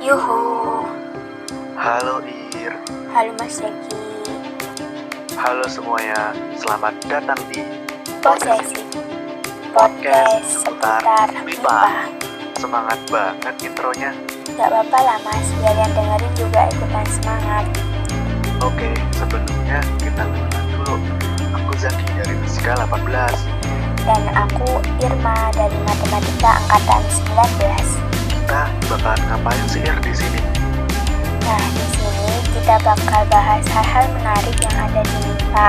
Yuhu. Halo Ir. Halo Mas Jeki. Halo semuanya. Selamat datang di Posesif. Podcast seputar MIPA. Semangat banget intronya. Gak apa-apa lah Mas, biar yang dengerin juga ikutan semangat. Oke, sebelumnya kita kenalan dulu. Aku Zaki dari Fisika 18. Dan aku Irma dari Matematika Angkatan 19. Kita bakalan ngapain sih Ir di sini? Nah, di sini kita bakal bahas hal-hal menarik yang ada di MIPA.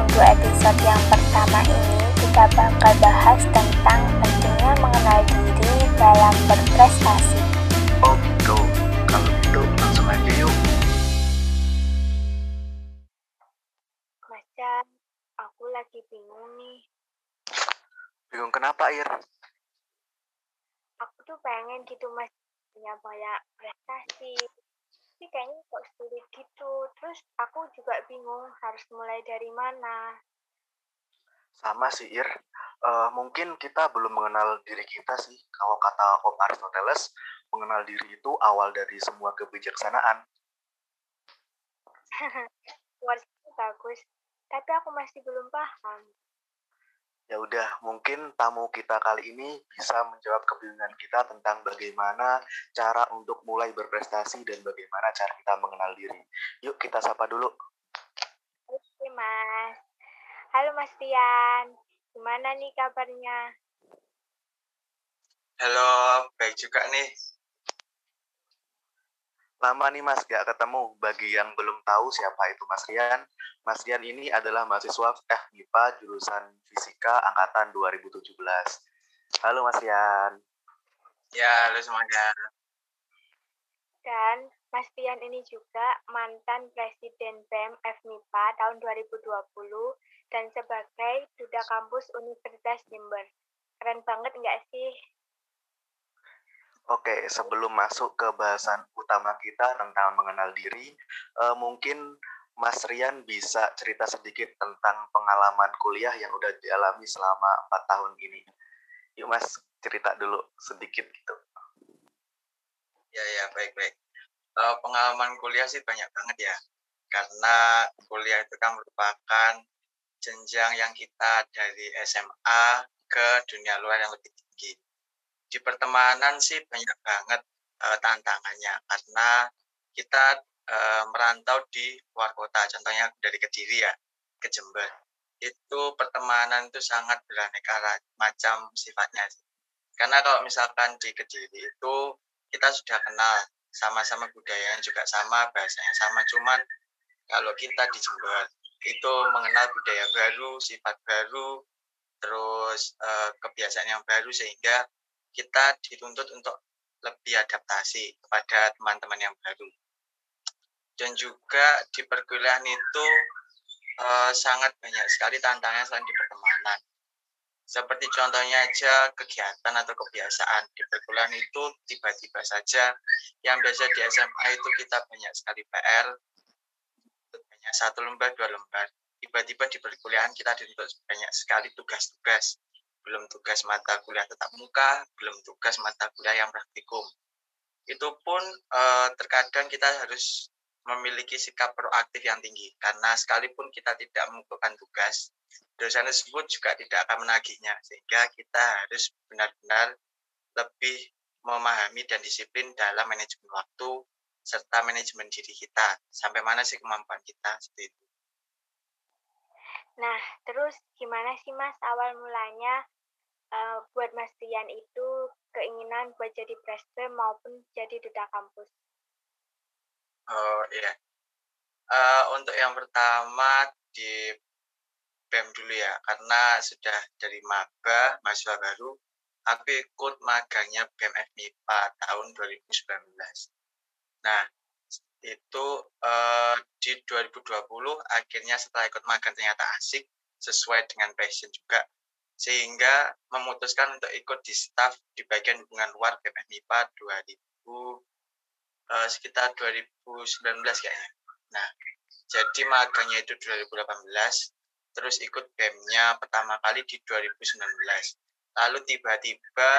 Untuk episode yang pertama ini, kita bakal bahas tentang pentingnya mengenal diri dalam berprestasi. Oh gitu. Kalau gitu langsung aja yuk. Mas Chan, aku lagi bingung nih. Bingung kenapa Ir? Tuh pengen gitu mas punya banyak prestasi. Tapi kayaknya kok sulit gitu. Terus aku juga bingung harus mulai dari mana. Sama sih Ir. Eh, mungkin kita belum mengenal diri kita sih. Kalau kata Om Aristoteles, mengenal diri itu awal dari semua kebijaksanaan. Bagus. Tapi aku masih belum paham. Ya udah, mungkin tamu kita kali ini bisa menjawab kebingungan kita tentang bagaimana cara untuk mulai berprestasi dan bagaimana cara kita mengenal diri. Yuk kita sapa dulu. Oke mas. Halo Mas Tian. Gimana nih kabarnya? Halo, baik juga nih. Lama nih Mas gak ketemu. Bagi yang belum tahu siapa itu Mas Rian, Mas Rian ini adalah mahasiswa FMIPA jurusan Fisika angkatan 2017. Halo Mas Rian. Ya, halo semuanya. Dan Mas Tian ini juga mantan Presiden BEM FMIPA tahun 2020 dan sebagai Duta Kampus Universitas Jember. Keren banget nggak sih? Oke, sebelum masuk ke bahasan utama kita tentang mengenal diri, eh, mungkin Mas Rian bisa cerita sedikit tentang pengalaman kuliah yang udah dialami selama empat tahun ini. Yuk Mas, cerita dulu sedikit gitu. Ya, ya, baik-baik. Eh, pengalaman kuliah sih banyak banget ya. Karena kuliah itu kan merupakan jenjang yang kita dari SMA ke dunia luar yang lebih tinggi. Di pertemanan sih banyak banget eh, tantangannya karena kita eh, merantau di luar kota, contohnya dari Kediri ya, ke Jember. Itu pertemanan itu sangat beraneka ra- macam sifatnya. Karena kalau misalkan di Kediri itu kita sudah kenal sama-sama budayanya juga sama, bahasanya sama, cuman kalau kita di Jember itu mengenal budaya baru, sifat baru, terus eh, kebiasaan yang baru sehingga kita dituntut untuk lebih adaptasi kepada teman-teman yang baru. Dan juga di perkuliahan itu eh, sangat banyak sekali tantangannya selain di pertemanan. Seperti contohnya aja kegiatan atau kebiasaan di perkuliahan itu tiba-tiba saja yang biasa di SMA itu kita banyak sekali PR, banyak satu lembar, dua lembar. Tiba-tiba di perkuliahan kita dituntut banyak sekali tugas-tugas. Belum tugas mata kuliah tetap muka, belum tugas mata kuliah yang praktikum. Itu pun eh, terkadang kita harus memiliki sikap proaktif yang tinggi. Karena sekalipun kita tidak mengumpulkan tugas, dosen tersebut juga tidak akan menagihnya. Sehingga kita harus benar-benar lebih memahami dan disiplin dalam manajemen waktu serta manajemen diri kita. Sampai mana sih kemampuan kita? Seperti itu. Nah, terus gimana sih Mas awal mulanya eh, buat Mas Tian itu keinginan buat jadi presiden maupun jadi duta kampus? Oh iya. Eh, untuk yang pertama di BEM dulu ya, karena sudah dari maba, mahasiswa baru, aku ikut magangnya BEM FMIPA tahun 2019. Nah, itu eh, di 2020 akhirnya setelah ikut magang ternyata asik, sesuai dengan passion juga, sehingga memutuskan untuk ikut di staff di bagian hubungan luar BEM FMIPA 2000 eh, sekitar 2019 kayaknya. Nah, jadi magangnya itu 2018, terus ikut BEM-nya pertama kali di 2019. Lalu tiba-tiba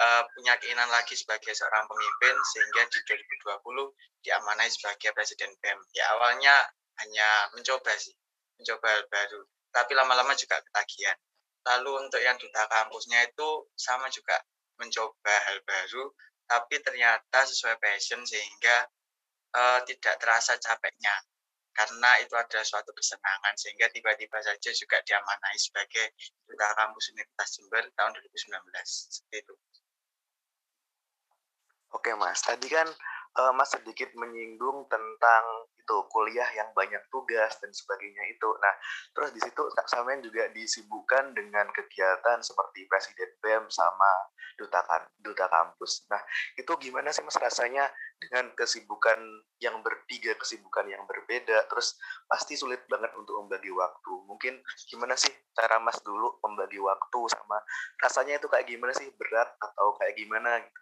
uh, punya keinginan lagi sebagai seorang pemimpin sehingga di 2020 diamanai sebagai presiden BEM. Ya awalnya hanya mencoba sih, mencoba hal baru. Tapi lama-lama juga ketagihan. Lalu untuk yang duta kampusnya itu sama juga mencoba hal baru, tapi ternyata sesuai passion sehingga uh, tidak terasa capeknya karena itu ada suatu kesenangan sehingga tiba-tiba saja juga diamanai sebagai duta kampus Universitas Jember tahun 2019 seperti itu. Oke mas, tadi kan uh, Mas sedikit menyinggung tentang itu kuliah yang banyak tugas dan sebagainya itu. Nah, terus di situ Kak Samen juga disibukkan dengan kegiatan seperti Presiden BEM sama duta kan duta kampus. Nah, itu gimana sih Mas rasanya dengan kesibukan yang bertiga kesibukan yang berbeda terus pasti sulit banget untuk membagi waktu. Mungkin gimana sih cara Mas dulu membagi waktu sama rasanya itu kayak gimana sih berat atau kayak gimana gitu?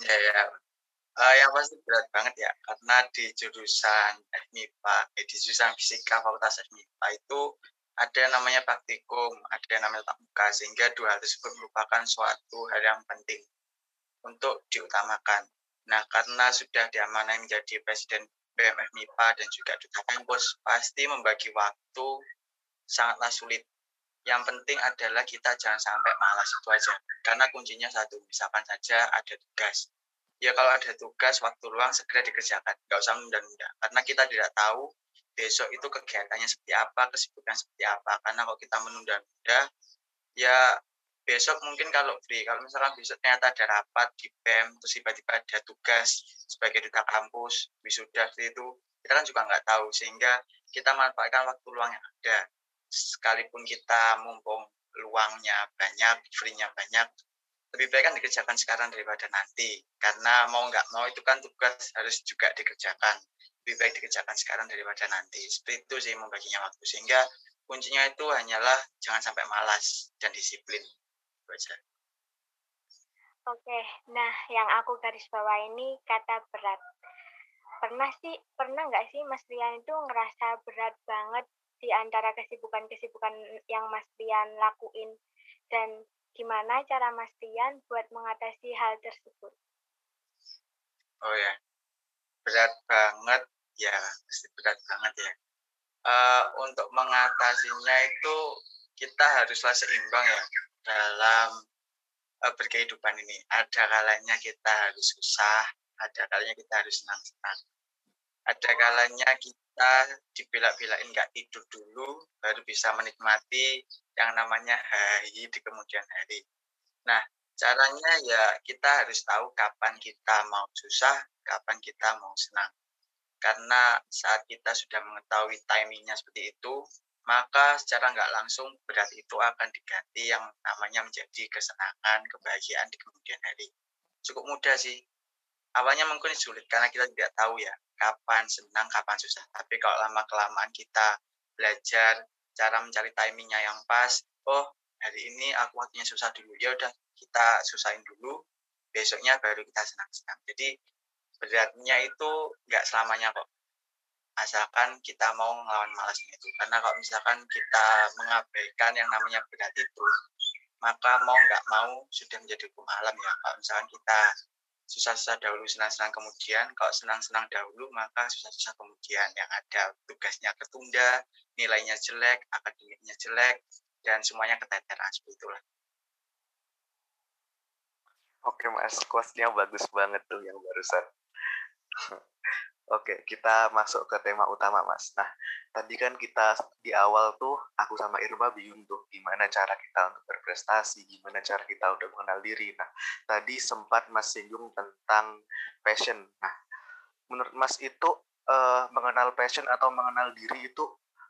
Ya ya, Uh, yang pasti berat banget ya, karena di jurusan FMIPA, eh, di jurusan Fisika Fakultas FMIPA itu ada namanya praktikum, ada yang namanya tatap sehingga dua hal tersebut merupakan suatu hal yang penting untuk diutamakan. Nah, karena sudah diamanai menjadi Presiden BMF MIPA dan juga Duta Kampus, pasti membagi waktu sangatlah sulit. Yang penting adalah kita jangan sampai malas itu aja. Karena kuncinya satu, misalkan saja ada tugas. Ya kalau ada tugas waktu luang segera dikerjakan. Nggak usah menunda-nunda. Karena kita tidak tahu besok itu kegiatannya seperti apa kesibukan seperti apa. Karena kalau kita menunda-nunda ya besok mungkin kalau free. Kalau misalkan besok ternyata ada rapat di BEM terus tiba-tiba ada tugas sebagai duta kampus wisuda itu kita kan juga nggak tahu. Sehingga kita manfaatkan waktu luang yang ada sekalipun kita mumpung luangnya banyak free-nya banyak lebih baik kan dikerjakan sekarang daripada nanti. Karena mau nggak mau itu kan tugas harus juga dikerjakan. Lebih baik dikerjakan sekarang daripada nanti. Seperti itu sih membaginya waktu. Sehingga kuncinya itu hanyalah jangan sampai malas dan disiplin. Aja. Oke nah yang aku garis bawah ini kata berat. Pernah sih pernah nggak sih Mas Rian itu ngerasa berat banget di antara kesibukan-kesibukan yang Mas Rian lakuin dan Gimana cara Mas Rian buat mengatasi hal tersebut? Oh ya, berat banget ya, berat banget ya. Uh, untuk mengatasinya itu kita haruslah seimbang ya dalam uh, berkehidupan ini. Ada kalanya kita harus susah, ada kalanya kita harus senang-senang. Ada kalanya kita dibela-belain nggak tidur dulu, baru bisa menikmati yang namanya hari di kemudian hari. Nah, caranya ya kita harus tahu kapan kita mau susah, kapan kita mau senang. Karena saat kita sudah mengetahui timingnya seperti itu, maka secara nggak langsung berat itu akan diganti yang namanya menjadi kesenangan, kebahagiaan di kemudian hari. Cukup mudah sih. Awalnya mungkin sulit karena kita tidak tahu ya kapan senang, kapan susah. Tapi kalau lama-kelamaan kita belajar cara mencari timingnya yang pas oh hari ini aku waktunya susah dulu ya udah kita susahin dulu besoknya baru kita senang-senang. Jadi beratnya itu nggak selamanya kok. Asalkan kita mau ngelawan malasnya itu. Karena kalau misalkan kita mengabaikan yang namanya berat itu maka mau nggak mau sudah menjadi hukum alam ya. Kalau misalkan kita susah-susah dahulu senang-senang kemudian. Kalau senang-senang dahulu maka susah-susah kemudian. Yang ada tugasnya ketunda nilainya jelek akademiknya jelek dan semuanya keteteran seperti itulah. Oke mas. Quotes-nya bagus banget tuh yang barusan Oke, kita masuk ke tema utama, Mas. Nah, tadi kan kita di awal tuh, aku sama Irma bingung tuh, gimana cara kita untuk berprestasi, gimana cara kita untuk mengenal diri. Nah, tadi sempat Mas singgung tentang passion. Nah, menurut Mas itu uh, mengenal passion atau mengenal diri itu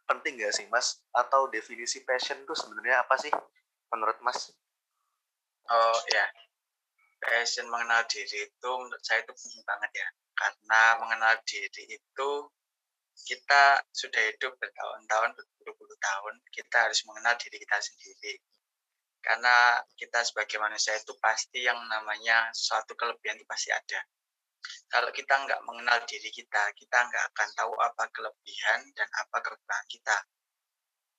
penting nggak sih, Mas? Atau definisi passion itu sebenarnya apa sih, menurut Mas? Oh, ya. Passion mengenal diri itu menurut saya itu penting banget ya karena mengenal diri itu kita sudah hidup bertahun-tahun, berpuluh-puluh tahun, kita harus mengenal diri kita sendiri. Karena kita sebagai manusia itu pasti yang namanya suatu kelebihan itu pasti ada. Kalau kita nggak mengenal diri kita, kita nggak akan tahu apa kelebihan dan apa kekurangan kita.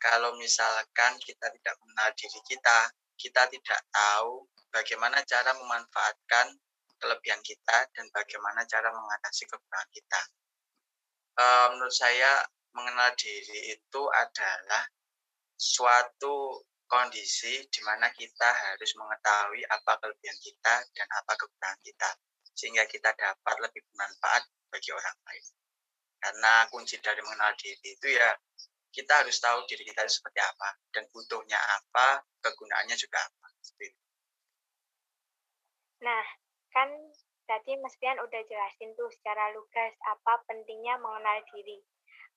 Kalau misalkan kita tidak mengenal diri kita, kita tidak tahu bagaimana cara memanfaatkan kelebihan kita dan bagaimana cara mengatasi kekurangan kita. Uh, menurut saya mengenal diri itu adalah suatu kondisi di mana kita harus mengetahui apa kelebihan kita dan apa kekurangan kita sehingga kita dapat lebih bermanfaat bagi orang lain. Karena kunci dari mengenal diri itu ya kita harus tahu diri kita itu seperti apa dan butuhnya apa, kegunaannya juga apa. Nah, kan tadi Mas Pian udah jelasin tuh secara lugas apa pentingnya mengenal diri.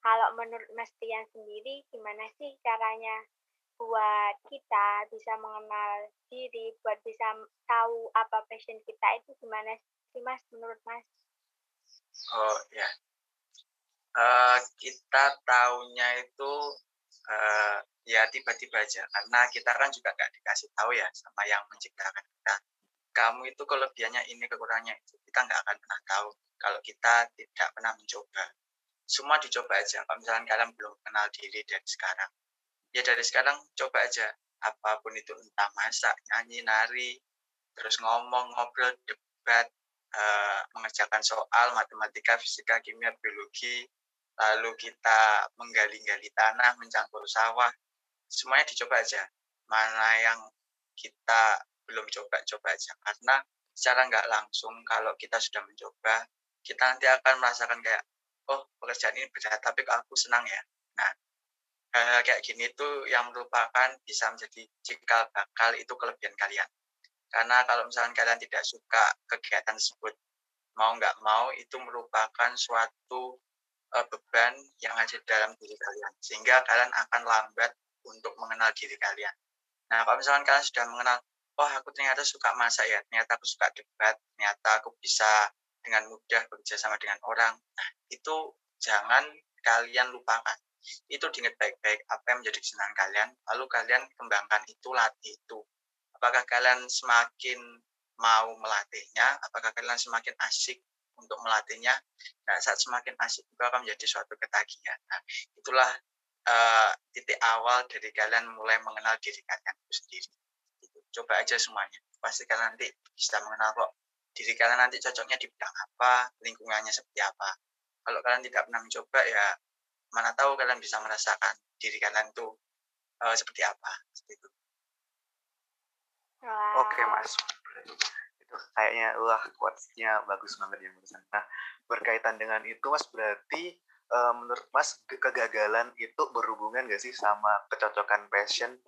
Kalau menurut Mas Pian sendiri, gimana sih caranya buat kita bisa mengenal diri, buat bisa tahu apa passion kita itu gimana sih Mas menurut Mas? Oh ya, uh, kita tahunya itu uh, ya tiba-tiba aja karena kita kan juga nggak dikasih tahu ya sama yang menciptakan kita kamu itu kelebihannya ini kekurangannya itu kita nggak akan pernah tahu kalau kita tidak pernah mencoba semua dicoba aja kalau misalnya kalian belum kenal diri dari sekarang ya dari sekarang coba aja apa pun itu entah masak nyanyi nari terus ngomong ngobrol debat uh, mengerjakan soal matematika fisika kimia biologi lalu kita menggali-gali tanah, mencangkur sawah, semuanya dicoba aja. Mana yang kita belum coba, coba aja. Karena secara nggak langsung, kalau kita sudah mencoba, kita nanti akan merasakan kayak, oh pekerjaan ini berat, tapi aku senang ya. Nah, hal kayak gini tuh yang merupakan bisa menjadi cikal bakal itu kelebihan kalian. Karena kalau misalnya kalian tidak suka kegiatan tersebut, mau nggak mau itu merupakan suatu uh, beban yang ada dalam diri kalian sehingga kalian akan lambat untuk mengenal diri kalian. Nah, kalau misalkan kalian sudah mengenal, oh aku ternyata suka masak ya, ternyata aku suka debat, ternyata aku bisa dengan mudah bekerja sama dengan orang. Nah, itu jangan kalian lupakan. Itu diingat baik-baik apa yang menjadi kesenangan kalian, lalu kalian kembangkan itu, latih itu. Apakah kalian semakin mau melatihnya, apakah kalian semakin asik untuk melatihnya. Nah, saat semakin asik itu akan menjadi suatu ketagihan. Nah, itulah uh, titik awal dari kalian mulai mengenal diri kalian itu sendiri. Coba aja semuanya. Pasti kalian nanti bisa mengenal kok diri kalian nanti cocoknya di bidang apa, lingkungannya seperti apa. Kalau kalian tidak pernah mencoba ya mana tahu kalian bisa merasakan diri kalian itu uh, seperti apa. Seperti itu. Wow. Oke mas kayaknya wah quotesnya bagus banget ya barusan. Nah berkaitan dengan itu mas berarti uh, menurut mas kegagalan itu berhubungan gak sih sama kecocokan passion?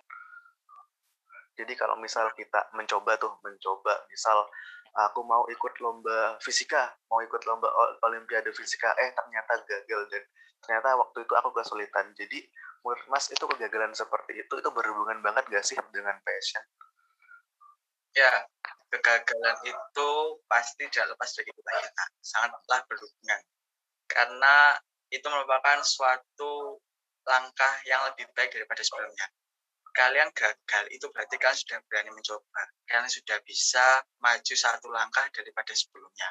Jadi kalau misal kita mencoba tuh mencoba misal aku mau ikut lomba fisika, mau ikut lomba olimpiade fisika, eh ternyata gagal dan ternyata waktu itu aku kesulitan. Jadi menurut Mas itu kegagalan seperti itu itu berhubungan banget gak sih dengan passion? Ya, kegagalan itu pasti tidak lepas dari kita sangatlah berhubungan karena itu merupakan suatu langkah yang lebih baik daripada sebelumnya kalian gagal itu berarti kalian sudah berani mencoba kalian sudah bisa maju satu langkah daripada sebelumnya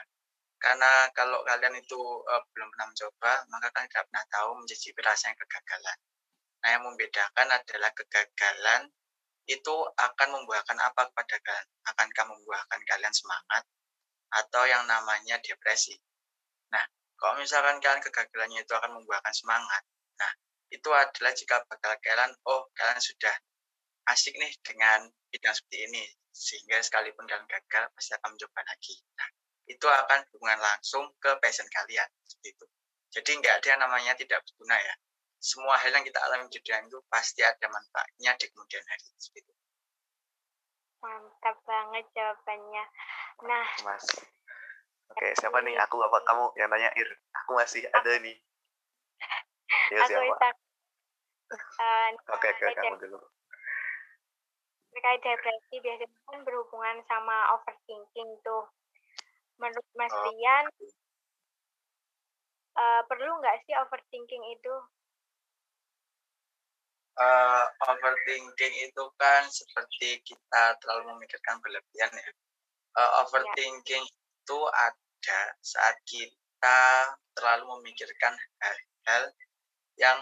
karena kalau kalian itu uh, belum pernah mencoba maka kalian tidak pernah tahu mencicipi rasa yang kegagalan nah yang membedakan adalah kegagalan itu akan membuahkan apa kepada kalian? Akankah membuahkan kalian semangat atau yang namanya depresi? Nah, kalau misalkan kalian kegagalannya itu akan membuahkan semangat, nah itu adalah jika bakal kalian, oh kalian sudah asik nih dengan bidang seperti ini, sehingga sekalipun kalian gagal pasti akan mencoba lagi. Nah, itu akan hubungan langsung ke passion kalian, seperti itu. Jadi nggak ada yang namanya tidak berguna ya semua hal yang kita alami di dunia itu pasti ada manfaatnya di kemudian hari itu. Mantap banget jawabannya. Nah, Mas. Oke, siapa nih? Aku apa kamu yang tanya Ir? Aku masih ada nih. Ya, aku siapa? Uh, oke, oke, kamu dulu. Terkait depresi biasanya kan berhubungan sama overthinking tuh. Menurut Mas oh. Rian, uh, perlu nggak sih overthinking itu uh, overthinking itu kan seperti kita terlalu memikirkan berlebihan ya. Uh, overthinking ya. itu ada saat kita terlalu memikirkan hal-hal yang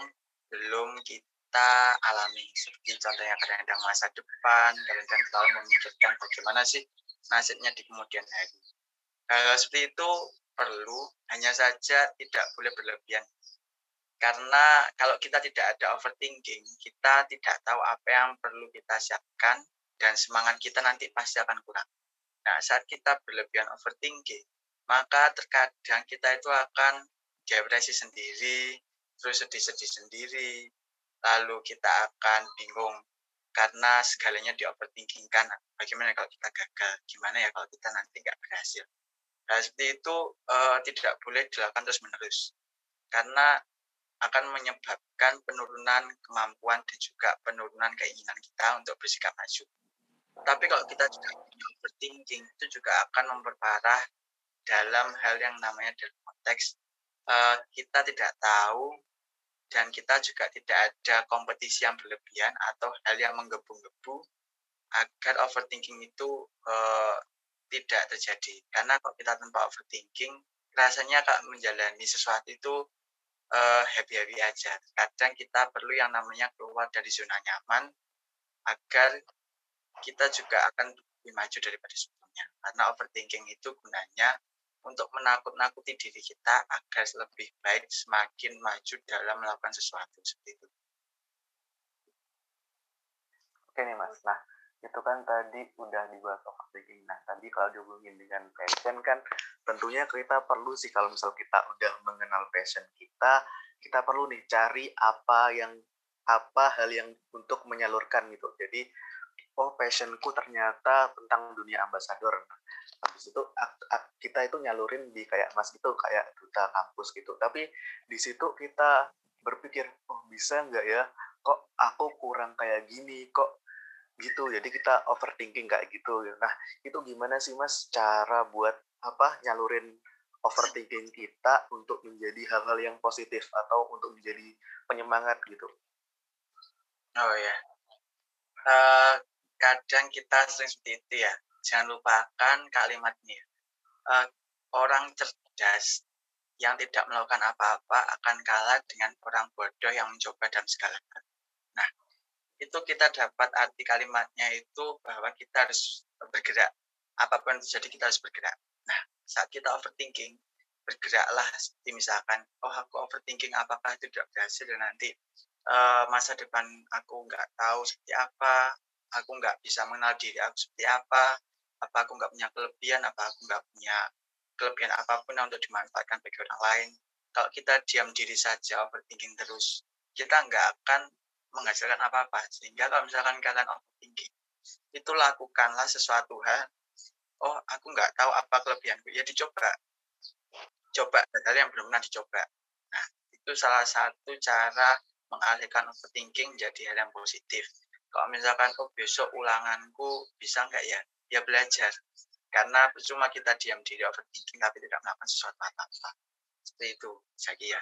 belum kita kita alami. Seperti contohnya kadang-kadang masa depan, kadang-kadang selalu memikirkan bagaimana sih nasibnya di kemudian hari. Hal seperti itu perlu, hanya saja tidak boleh berlebihan. Karena kalau kita tidak ada overthinking, kita tidak tahu apa yang perlu kita siapkan, dan semangat kita nanti pasti akan kurang. Nah, saat kita berlebihan overthinking, maka terkadang kita itu akan depresi sendiri, terus sedih-sedih sendiri, lalu kita akan bingung karena segalanya di overthinking bagaimana kalau kita gagal? Gimana ya kalau kita nanti nggak berhasil? Nah seperti itu uh, tidak boleh dilakukan terus menerus karena akan menyebabkan penurunan kemampuan dan juga penurunan keinginan kita untuk bersikap maju. Tapi kalau kita juga overthinking itu juga akan memperparah dalam hal yang namanya dalam konteks uh, kita tidak tahu dan kita juga tidak ada kompetisi yang berlebihan atau hal yang menggebu-gebu agar overthinking itu uh, tidak terjadi. Karena kalau kita tanpa overthinking, rasanya kalau menjalani sesuatu itu uh, happy-happy aja. Kadang kita perlu yang namanya keluar dari zona nyaman agar kita juga akan lebih maju daripada sebelumnya. Karena overthinking itu gunanya untuk menakut-nakuti diri kita agar lebih baik semakin maju dalam melakukan sesuatu seperti itu. Oke nih mas, nah itu kan tadi udah dibahas overthinking. Nah tadi kalau dihubungin dengan passion kan tentunya kita perlu sih kalau misal kita udah mengenal passion kita, kita perlu nih cari apa yang apa hal yang untuk menyalurkan gitu. Jadi oh passionku ternyata tentang dunia ambasador. Habis itu kita itu nyalurin di kayak mas itu kayak duta kampus gitu. Tapi di situ kita berpikir oh bisa nggak ya? Kok aku kurang kayak gini? Kok gitu? Jadi kita overthinking kayak gitu. Nah itu gimana sih mas cara buat apa nyalurin overthinking kita untuk menjadi hal-hal yang positif atau untuk menjadi penyemangat gitu? Oh ya uh, kadang kita sering seperti itu ya jangan lupakan kalimatnya. Uh, orang cerdas yang tidak melakukan apa-apa akan kalah dengan orang bodoh yang mencoba dalam segala hal. Nah, itu kita dapat arti kalimatnya itu bahwa kita harus bergerak. Apa pun terjadi kita harus bergerak. Nah, saat kita overthinking, bergeraklah seperti misalkan, oh aku overthinking apakah itu tidak berhasil dan nanti uh, masa depan aku nggak tahu seperti apa, aku nggak bisa mengenal diri aku seperti apa, apa aku nggak punya kelebihan apa aku nggak punya kelebihan apa pun untuk dimanfaatkan bagi orang lain. Kalau kita diam diri saja overthinking terus kita nggak akan menghasilkan apa-apa. Sehingga kalau misalkan kalian overthinking itu lakukanlah sesuatu hal oh aku nggak tahu apa kelebihanku ya dicoba. Coba hal yang belum pernah dicoba. Nah itu salah satu cara mengalihkan overthinking jadi hal yang positif. Kalau misalkan oh besok ulanganku bisa nggak ya ya belajar. Karena percuma kita diam diri overthinking tapi tidak melakukan sesuatu apa-apa. Seperti itu saya kira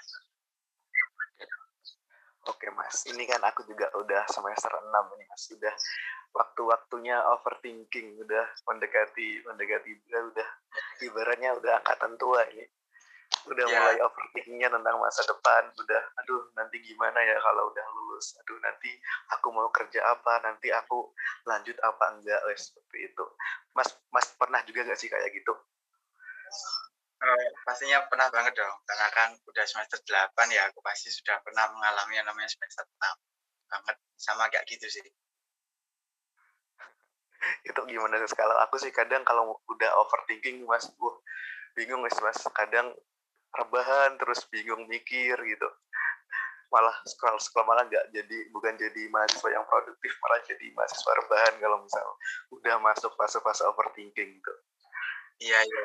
Oke mas, ini kan aku juga udah semester 6 ini mas, sudah waktu-waktunya overthinking, udah mendekati, mendekati, udah ibaratnya udah angkatan tua ini udah ya. mulai overthinkingnya tentang masa depan udah aduh nanti gimana ya kalau udah lulus? Aduh nanti aku mau kerja apa? Nanti aku lanjut apa enggak? Eh, seperti itu. Mas mas pernah juga gak sih kayak gitu? Uh, pastinya pernah banget dong karena kan udah semester 8 ya aku pasti sudah pernah mengalami yang namanya semester 6 banget sama kayak gitu sih. Itu gimana sih? Kalau aku sih kadang kalau udah overthinking mas uh bingung mas mas. Kadang rebahan terus bingung mikir gitu. Malah scroll scroll malah nggak jadi bukan jadi mahasiswa yang produktif malah jadi mahasiswa rebahan kalau misal udah masuk fase-fase overthinking gitu. Iya iya.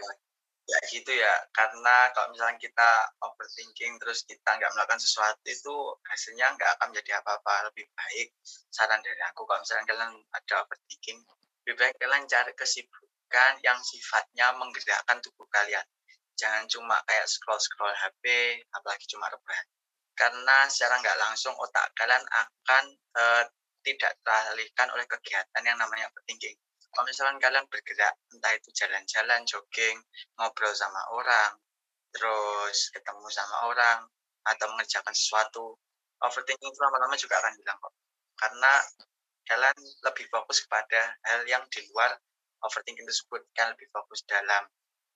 Ya gitu ya. Karena kalau misalnya kita overthinking terus kita nggak melakukan sesuatu itu hasilnya nggak akan menjadi apa-apa. Lebih baik saran dari aku kalau misalnya kalian ada overthinking lebih baik kalian cari kesibukan yang sifatnya menggerakkan tubuh kalian jangan cuma kayak scroll-scroll HP, apalagi cuma rebahan. Karena secara nggak langsung otak kalian akan uh, tidak teralihkan oleh kegiatan yang namanya overthinking. Kalau misalkan kalian bergerak, entah itu jalan-jalan, jogging, ngobrol sama orang, terus ketemu sama orang, atau mengerjakan sesuatu, overthinking itu lama-lama juga akan hilang kok karena kalian lebih fokus kepada hal yang di luar overthinking tersebut kalian lebih fokus dalam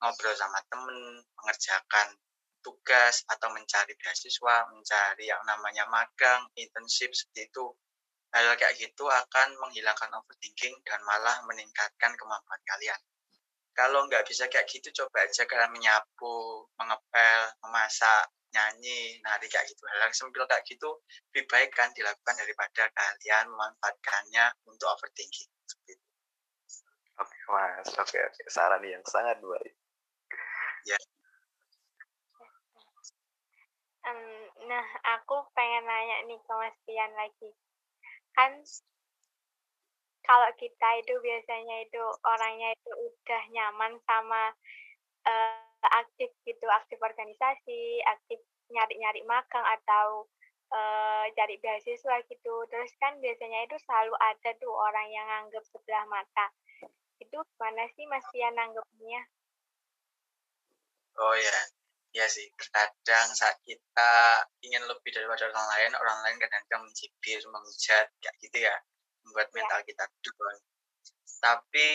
ngobrol sama temen mengerjakan tugas atau mencari beasiswa mencari yang namanya magang internship seperti itu hal kayak gitu akan menghilangkan overthinking dan malah meningkatkan kemampuan kalian kalau nggak bisa kayak gitu coba aja kalian menyapu mengepel memasak nyanyi, nari kayak gitu. Hal yang sempil kayak gitu lebih baik kan dilakukan daripada kalian memanfaatkannya untuk overthinking. Oke mas, oke oke. Saran yang sangat baik. Ya. Um, nah, aku pengen nanya nih ke Mas Pian lagi. Kan kalau kita itu biasanya itu orangnya itu udah nyaman sama uh, aktif gitu, aktif organisasi, aktif nyari-nyari magang atau uh, cari beasiswa gitu. Terus kan biasanya itu selalu ada tuh orang yang nganggep sebelah mata. Itu gimana sih Mas Tian nanggepnya? Oh ya, ya sih. Kadang saat kita ingin lebih daripada orang lain, orang lain kadang-kadang mencibir, menghujat, kayak gitu ya, membuat ya. mental kita down. Tapi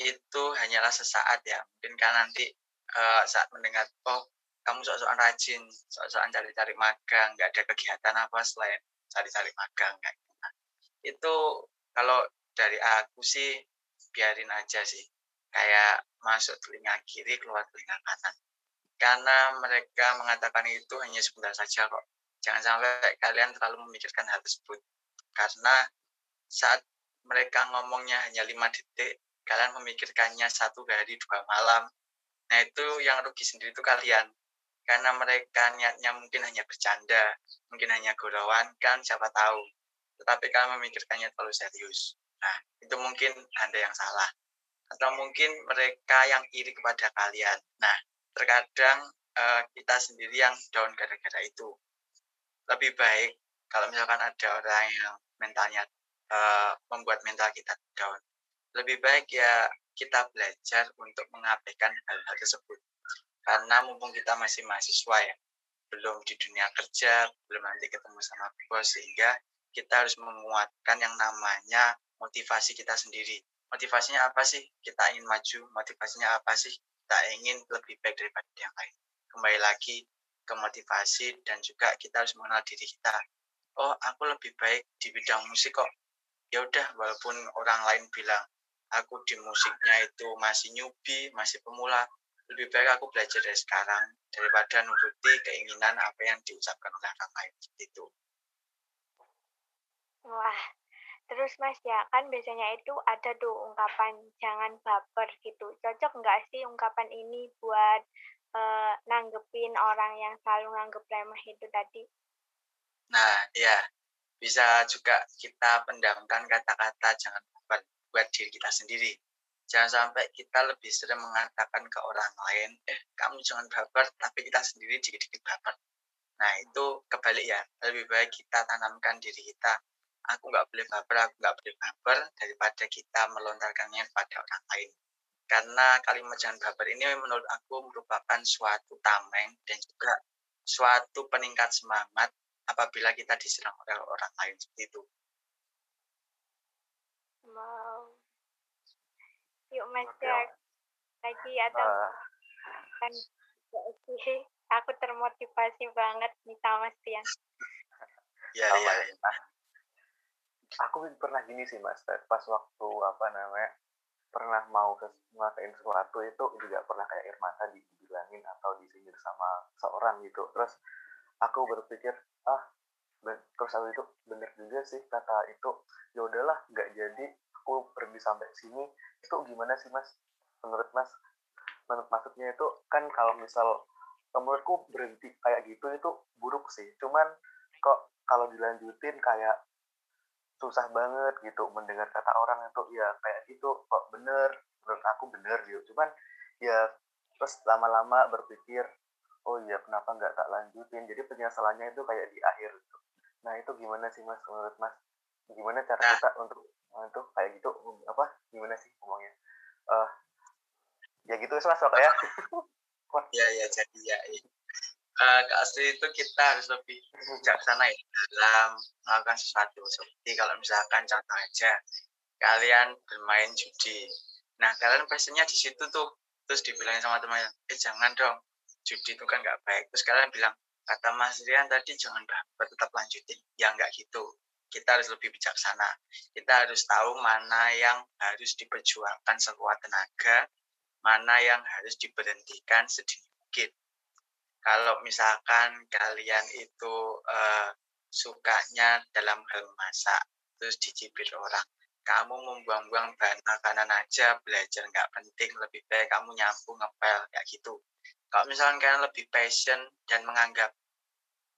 itu hanyalah sesaat ya. Mungkin kan nanti uh, saat mendengar oh kamu sok-sokan rajin sok-sokan cari-cari magang nggak ada kegiatan apa selain cari-cari magang kayak gitu. Nah, itu kalau dari aku sih biarin aja sih kayak masuk telinga kiri keluar telinga kanan karena mereka mengatakan itu hanya sebentar saja kok jangan sampai kalian terlalu memikirkan hal tersebut karena saat mereka ngomongnya hanya lima detik kalian memikirkannya satu hari dua malam Nah itu yang rugi sendiri itu kalian. Karena mereka niatnya mungkin hanya bercanda, mungkin hanya gurauan, kan siapa tahu. Tetapi kalian memikirkannya terlalu serius. Nah itu mungkin Anda yang salah. Atau mungkin mereka yang iri kepada kalian. Nah terkadang uh, kita sendiri yang down gara-gara itu. Lebih baik kalau misalkan ada orang yang mentalnya uh, membuat mental kita down. Lebih baik ya kita belajar untuk mengabaikan hal-hal tersebut. Karena mumpung kita masih mahasiswa ya, belum di dunia kerja, belum nanti ketemu sama bos, sehingga kita harus menguatkan yang namanya motivasi kita sendiri. Motivasinya apa sih? Kita ingin maju. Motivasinya apa sih? Kita ingin lebih baik daripada yang lain. Kembali lagi ke motivasi dan juga kita harus mengenal diri kita. Oh, aku lebih baik di bidang musik kok. Ya udah, walaupun orang lain bilang aku di musiknya itu masih newbie, masih pemula, lebih baik aku belajar dari sekarang daripada nuruti keinginan apa yang diucapkan oleh orang lain itu. Wah, terus Mas ya kan biasanya itu ada tuh ungkapan jangan baper gitu. Cocok nggak sih ungkapan ini buat uh, nanggepin orang yang selalu nganggep remeh itu tadi? Nah, ya bisa juga kita pendamkan kata-kata jangan buat diri kita sendiri. Jangan sampai kita lebih sering mengatakan ke orang lain, eh kamu jangan baper, tapi kita sendiri dikit-dikit baper. Nah itu kebalik ya, lebih baik kita tanamkan diri kita, aku nggak boleh baper, aku nggak boleh baper, daripada kita melontarkannya pada orang lain. Karena kalimat jangan baper ini menurut aku merupakan suatu tameng dan juga suatu peningkat semangat apabila kita diserang oleh orang lain seperti itu. Wow. Yuk Mas okay. lagi atau uh. kan aku termotivasi banget nih sama Mas Tian. Ya, ya, ya. Aku pernah gini sih Mas, pas waktu apa namanya pernah mau ngelakuin sesuatu itu juga pernah kayak Irmata dibilangin atau disindir sama seorang gitu. Terus aku berpikir, ah terus aku itu bener juga sih kata itu. Ya udahlah nggak jadi. Aku pergi sampai sini. Itu gimana sih mas? Menurut mas menurut maksudnya itu kan kalau misal menurutku berhenti kayak gitu itu buruk sih. Cuman kok kalau dilanjutin kayak susah banget gitu mendengar kata orang itu ya kayak gitu kok bener? Menurut aku bener gitu. Cuman ya terus lama-lama berpikir oh iya kenapa nggak tak lanjutin? Jadi penyesalannya itu kayak di akhir gitu. Nah itu gimana sih mas menurut mas? Gimana cara nah. kita untuk untuk kayak gitu apa gimana sih ngomongnya? Uh, ya gitu mas ya ya ya jadi ya, ya. Kak Astri itu kita harus lebih bijaksana ya dalam melakukan sesuatu. Seperti kalau misalkan contoh aja, kalian bermain judi. Nah, kalian passionnya di situ tuh. Terus dibilang sama teman eh jangan dong, judi itu kan nggak baik. Terus kalian bilang, kata Mas Rian tadi jangan baper, tetap lanjutin. Ya nggak gitu. Kita harus lebih bijaksana. Kita harus tahu mana yang harus diperjuangkan sekuat tenaga, mana yang harus diberhentikan mungkin kalau misalkan kalian itu uh, sukanya dalam hal masak terus dicibir orang kamu membuang-buang bahan makanan aja belajar nggak penting lebih baik kamu nyapu ngepel kayak gitu. Kalau misalkan kalian lebih passion dan menganggap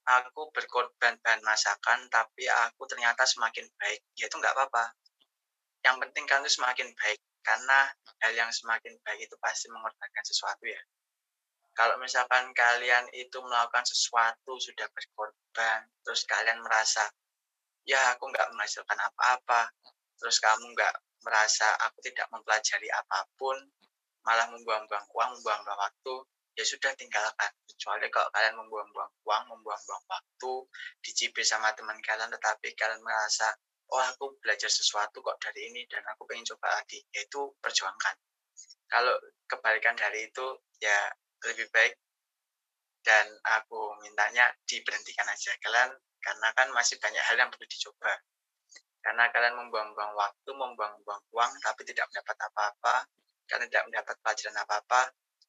aku berkorban bahan masakan tapi aku ternyata semakin baik ya itu nggak apa-apa. Yang penting kalian semakin baik karena hal yang semakin baik itu pasti mengorbankan sesuatu ya kalau misalkan kalian itu melakukan sesuatu sudah berkorban terus kalian merasa ya aku nggak menghasilkan apa-apa terus kamu nggak merasa aku tidak mempelajari apa pun malah membuang-buang uang membuang-buang waktu ya sudah tinggalkan. Kecuali kalau kalian membuang-buang uang membuang-buang waktu dicibir sama teman kalian tetapi kalian merasa oh aku belajar sesuatu kok dari ini dan aku pengen coba lagi yaitu perjuangkan. Kalau kebalikan dari itu ya lebih baik. Dan aku mintanya diberhentikan aja. Kalian karena kan masih banyak hal yang perlu dicoba. Karena kalian membuang-buang waktu membuang-buang uang tapi tidak mendapat apa-apa karena tidak mendapat pelajaran apa-apa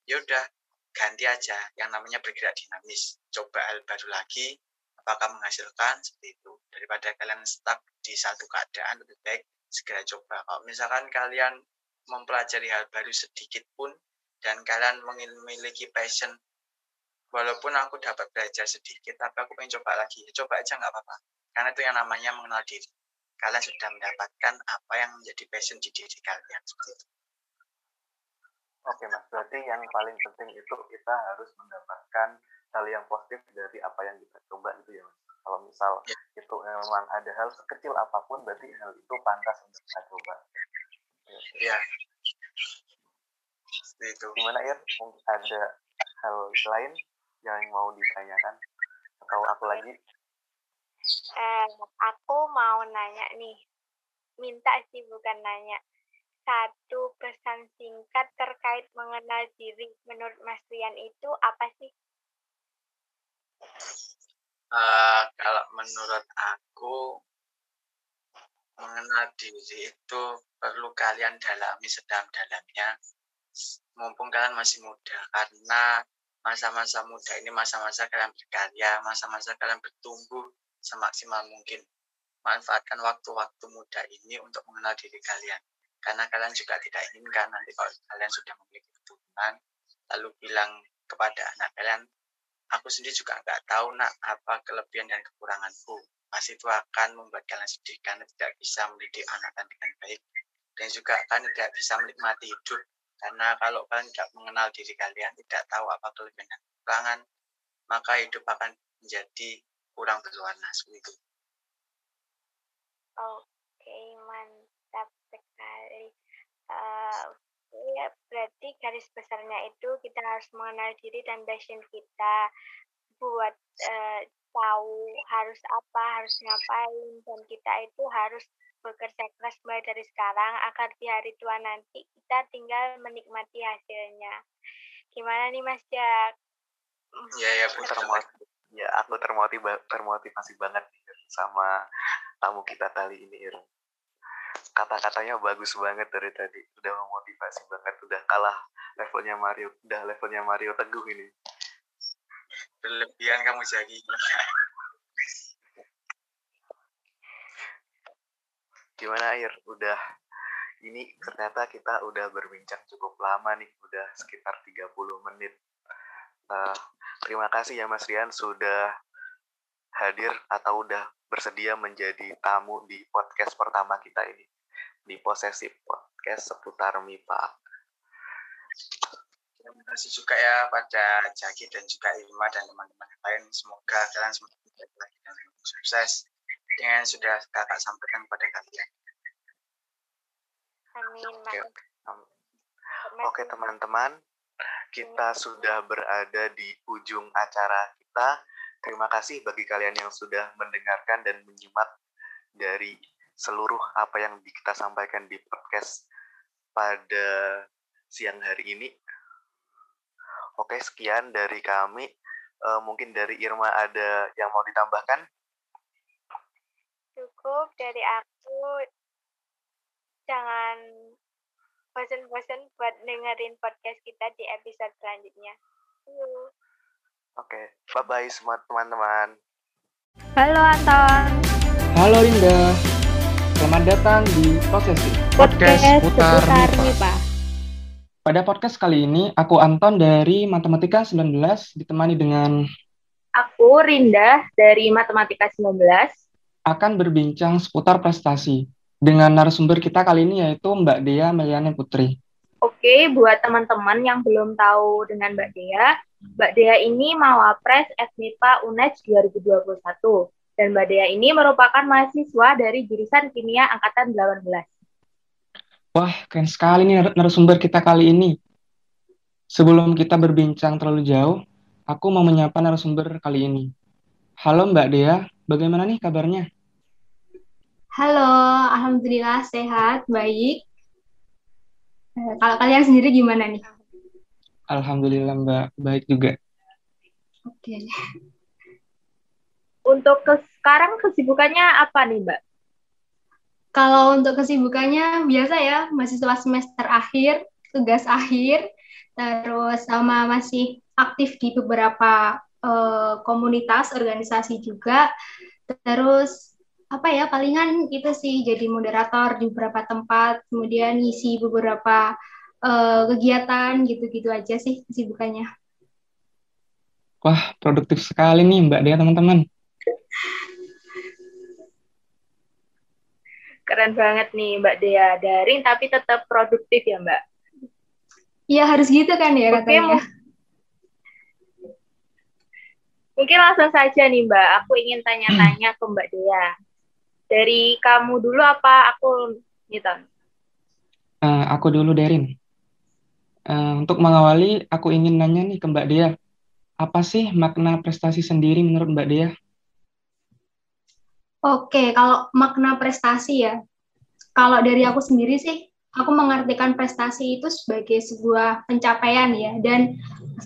ya udah ganti aja yang namanya bergerak dinamis. Coba hal baru lagi apakah menghasilkan? Seperti itu. Daripada kalian stuck di satu keadaan lebih baik segera coba. Kalau misalkan kalian mempelajari hal baru sedikit pun dan kalian memiliki passion. Walaupun aku dapat belajar sedikit tapi aku pengen coba lagi. Ya coba aja nggak apa-apa. Karena itu yang namanya mengenal diri. Kalian sudah mendapatkan apa yang menjadi passion di diri kalian seperti itu. Oke mas, berarti yang paling penting itu kita harus mendapatkan hal yang positif dari apa yang kita coba itu ya mas. Kalau misal ya. itu memang ada hal sekecil apa pun, berarti hal itu pantas untuk kita coba. Ya itu. Gimana Ir? Mungkin ada hal lain yang mau ditanyakan atau aku lagi? Eh, aku mau nanya nih, minta sih bukan nanya. Satu pesan singkat terkait mengenal diri menurut Mas Rian itu apa sih? Uh, kalau menurut aku mengenal diri itu perlu kalian dalami sedang-dalamnya mumpung kalian masih muda karena masa-masa muda ini masa-masa kalian berkarya, masa-masa kalian bertumbuh semaksimal mungkin. Manfaatkan waktu-waktu muda ini untuk mengenal diri kalian. Karena kalian juga tidak inginkan nanti kalau kalian sudah memiliki keturunan, lalu bilang kepada anak kalian, aku sendiri juga nggak tahu nak apa kelebihan dan kekuranganku. Pasti itu akan membuat kalian sedih karena tidak bisa mendidik anak dengan baik. Dan juga akan tidak bisa menikmati hidup karena kalau kalian tidak mengenal diri kalian, tidak tahu apa kelebihan dan kekurangan, maka hidup akan menjadi kurang berwarna seperti itu. Oke, mantap sekali. Uh, ya, berarti garis besarnya itu kita harus mengenal diri dan passion kita buat uh, tahu harus apa, harus ngapain, dan kita itu harus bekerja keras mulai dari sekarang agar di hari tua nanti kita tinggal menikmati hasilnya. Gimana nih Mas Jack? Iya ya, aku termotivasi. Ya, aku termotivasi, termotivasi banget nih sama tamu kita kali ini, Ir. Kata-katanya bagus banget dari tadi. Udah memotivasi banget, udah kalah levelnya Mario, udah levelnya Mario Teguh ini. Berlebihan kamu jadi. Gimana Air? Udah ini ternyata kita udah berbincang cukup lama nih, udah sekitar 30 menit. Uh, terima kasih ya Mas Rian sudah hadir atau udah bersedia menjadi tamu di podcast pertama kita ini di Posesif Podcast seputar MIPA. Terima kasih juga ya pada Jaki dan juga Ilma dan teman-teman lain. Semoga kalian semakin lagi dan sukses yang sudah kakak sampaikan kepada kalian. Amin. Oke, Oke teman-teman, kita sudah berada di ujung acara kita. Terima kasih bagi kalian yang sudah mendengarkan dan menyimak dari seluruh apa yang kita sampaikan di podcast pada siang hari ini. Oke, sekian dari kami. Uh, mungkin dari Irma ada yang mau ditambahkan? Cukup dari aku. Jangan bosan-bosan buat dengerin podcast kita di episode selanjutnya. Oke, bye-bye semua teman-teman. Halo Anton. Halo Linda. Selamat datang di Posesi. Podcast, podcast putar MIPA. Pada podcast kali ini, aku Anton dari Matematika 19 ditemani dengan Aku Rinda dari Matematika 19 akan berbincang seputar prestasi dengan narasumber kita kali ini yaitu Mbak Dea Meliane Putri. Oke, buat teman-teman yang belum tahu dengan Mbak Dea, Mbak Dea ini Mawapres FMIPA UNED 2021 dan Mbak Dea ini merupakan mahasiswa dari jurusan Kimia Angkatan 18. Wah, keren sekali nih narasumber kita kali ini. Sebelum kita berbincang terlalu jauh, aku mau menyapa narasumber kali ini. Halo Mbak Dea, bagaimana nih kabarnya? Halo, Alhamdulillah sehat, baik. Kalau kalian sendiri gimana nih? Alhamdulillah Mbak, baik juga. Oke. Untuk ke sekarang kesibukannya apa nih Mbak? Kalau untuk kesibukannya biasa ya, mahasiswa semester akhir, tugas akhir, terus sama masih aktif di beberapa uh, komunitas, organisasi juga. Terus apa ya, palingan itu sih jadi moderator di beberapa tempat, kemudian ngisi beberapa uh, kegiatan gitu-gitu aja sih kesibukannya. Wah, produktif sekali nih Mbak Dea teman-teman. Keren banget nih Mbak Dea. Daring tapi tetap produktif ya Mbak? Iya harus gitu kan ya katanya. Mungkin langsung saja nih Mbak. Aku ingin tanya-tanya ke Mbak Dea. Dari kamu dulu apa aku Niton? Uh, aku dulu Derin. Uh, untuk mengawali, aku ingin nanya nih ke Mbak Dea. Apa sih makna prestasi sendiri menurut Mbak Dea? Oke, kalau makna prestasi ya, kalau dari aku sendiri sih, aku mengartikan prestasi itu sebagai sebuah pencapaian ya, dan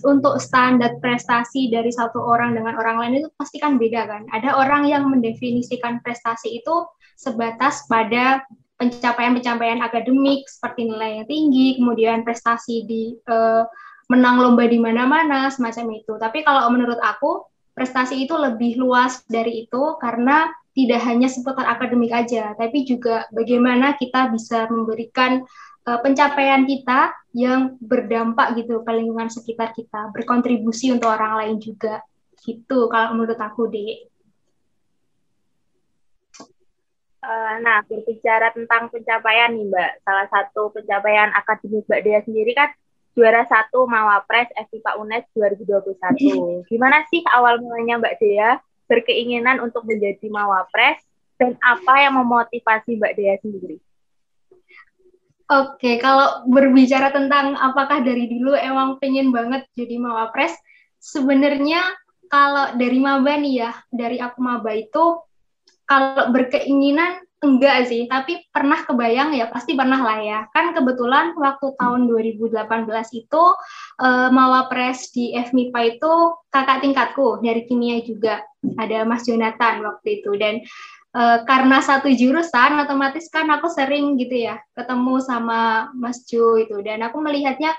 untuk standar prestasi dari satu orang dengan orang lain itu pasti kan beda kan. Ada orang yang mendefinisikan prestasi itu sebatas pada pencapaian-pencapaian akademik seperti nilai yang tinggi, kemudian prestasi di uh, menang lomba di mana-mana semacam itu. Tapi kalau menurut aku prestasi itu lebih luas dari itu karena tidak hanya seputar akademik aja, tapi juga bagaimana kita bisa memberikan uh, pencapaian kita yang berdampak gitu ke lingkungan sekitar kita, berkontribusi untuk orang lain juga. Gitu kalau menurut aku, deh. Uh, nah, berbicara tentang pencapaian nih, Mbak. Salah satu pencapaian akademik Mbak Dea sendiri kan juara satu Mawapres FIPA UNES 2021. Gimana sih awal mulanya Mbak Dea berkeinginan untuk menjadi mawapres dan apa yang memotivasi Mbak Dea sendiri? Oke, kalau berbicara tentang apakah dari dulu emang pengen banget jadi mawapres, sebenarnya kalau dari maba nih ya, dari aku maba itu kalau berkeinginan Enggak sih, tapi pernah kebayang ya, pasti pernah lah ya. Kan kebetulan waktu tahun 2018 itu uh, Mawapres di FMIPA itu kakak tingkatku dari kimia juga. Ada Mas Jonathan waktu itu dan uh, karena satu jurusan otomatis kan aku sering gitu ya ketemu sama Mas Jo itu dan aku melihatnya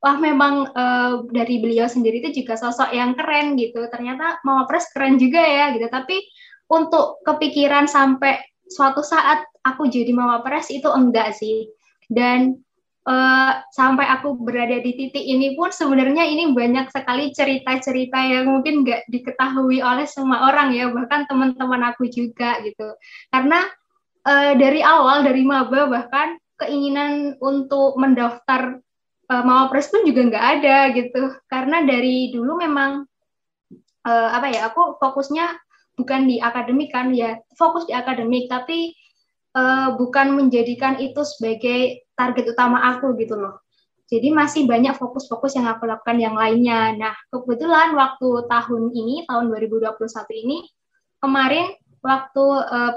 wah memang uh, dari beliau sendiri itu juga sosok yang keren gitu. Ternyata Mawapres keren juga ya gitu. Tapi untuk kepikiran sampai suatu saat aku jadi mawapres itu enggak sih dan uh, sampai aku berada di titik ini pun sebenarnya ini banyak sekali cerita-cerita yang mungkin nggak diketahui oleh semua orang ya bahkan teman-teman aku juga gitu. Karena uh, dari awal dari maba bahkan keinginan untuk mendaftar uh, mawapres pun juga nggak ada gitu. Karena dari dulu memang uh, apa ya aku fokusnya bukan di akademik kan ya fokus di akademik. Tapi uh, bukan menjadikan itu sebagai target utama aku gitu loh Jadi masih banyak fokus-fokus yang aku lakukan yang lainnya. Nah, kebetulan waktu tahun ini, tahun 2021 ini, kemarin waktu uh,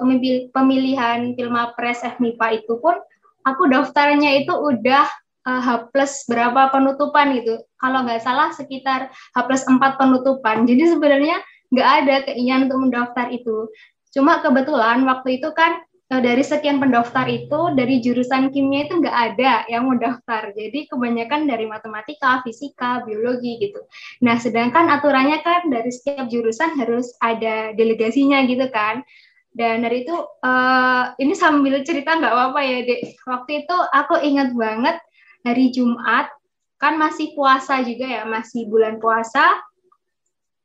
pemilihan Pilmapres FMIPA itu pun, aku daftarnya itu udah uh, H plus berapa penutupan gitu. Kalau nggak salah sekitar H plus 4 penutupan. Jadi sebenarnya nggak ada keinginan untuk mendaftar itu. Cuma kebetulan waktu itu kan dari sekian pendaftar itu dari jurusan kimia itu nggak ada yang mau daftar. Jadi kebanyakan dari matematika, fisika, biologi gitu. Nah, sedangkan aturannya kan dari setiap jurusan harus ada delegasinya gitu kan. Dan dari itu uh, ini sambil cerita nggak apa-apa ya, Dek. Waktu itu aku ingat banget hari Jumat kan masih puasa juga ya, masih bulan puasa.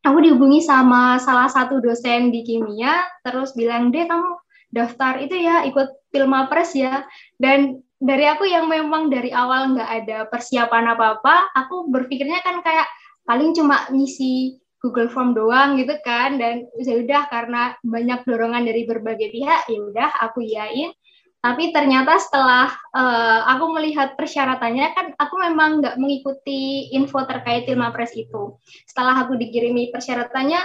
Aku dihubungi sama salah satu dosen di kimia, terus bilang, deh kamu daftar itu ya ikut Pilmapres ya. Dan dari aku yang memang dari awal nggak ada persiapan apa-apa aku berpikirnya kan kayak paling cuma ngisi Google Form doang gitu kan. Dan ya udah karena banyak dorongan dari berbagai pihak ya udah aku iyain tapi ternyata setelah uh, aku melihat persyaratannya kan aku memang nggak mengikuti info terkait Pilmapres itu. Setelah aku dikirimi persyaratannya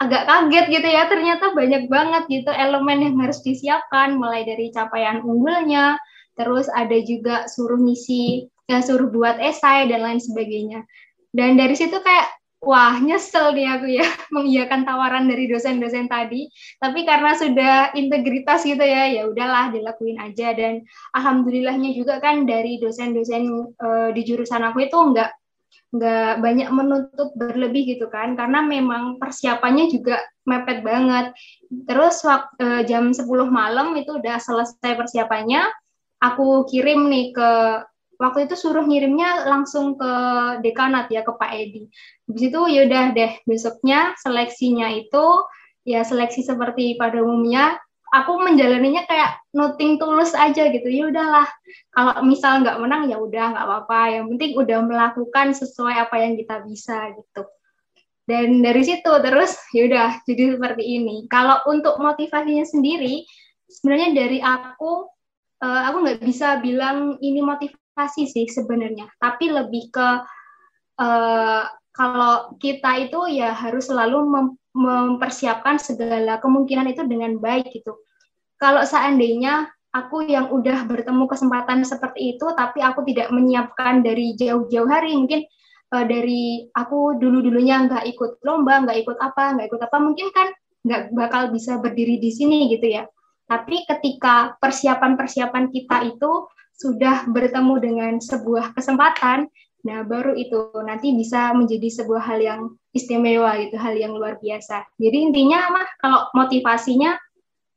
agak kaget gitu ya ternyata banyak banget gitu elemen yang harus disiapkan mulai dari capaian unggulnya terus ada juga suruh ngisi ya suruh buat esai dan lain sebagainya. Dan dari situ kayak wah nyesel nih aku ya mengiyakan tawaran dari dosen-dosen tadi. Tapi karena sudah integritas gitu ya ya udahlah dilakuin aja. Dan alhamdulillahnya juga kan dari dosen-dosen uh, di jurusan aku itu enggak nggak banyak menuntut berlebih gitu kan. Karena memang persiapannya juga mepet banget. Terus waktu jam 10 malam itu udah selesai persiapannya aku kirim nih ke waktu itu suruh ngirimnya langsung ke dekanat ya ke Pak Edi. Habis itu yaudah deh besoknya seleksinya itu ya seleksi seperti pada umumnya aku menjalaninya kayak noting tulus aja gitu. Ya udahlah. Kalau misal nggak menang ya udah nggak apa-apa. Yang penting udah melakukan sesuai apa yang kita bisa gitu. Dan dari situ terus ya udah jadi seperti ini. Kalau untuk motivasinya sendiri sebenarnya dari aku uh, aku nggak bisa bilang ini motivasi sih sebenarnya. Tapi lebih ke uh, kalau kita itu ya harus selalu mem mempersiapkan segala kemungkinan itu dengan baik gitu. Kalau seandainya aku yang udah bertemu kesempatan seperti itu, tapi aku tidak menyiapkan dari jauh-jauh hari, mungkin uh, dari aku dulu-dulunya nggak ikut lomba, nggak ikut apa, nggak ikut apa, mungkin kan nggak bakal bisa berdiri di sini gitu ya. Tapi ketika persiapan-persiapan kita itu sudah bertemu dengan sebuah kesempatan, Nah, baru itu nanti bisa menjadi sebuah hal yang istimewa gitu, hal yang luar biasa. Jadi intinya mah kalau motivasinya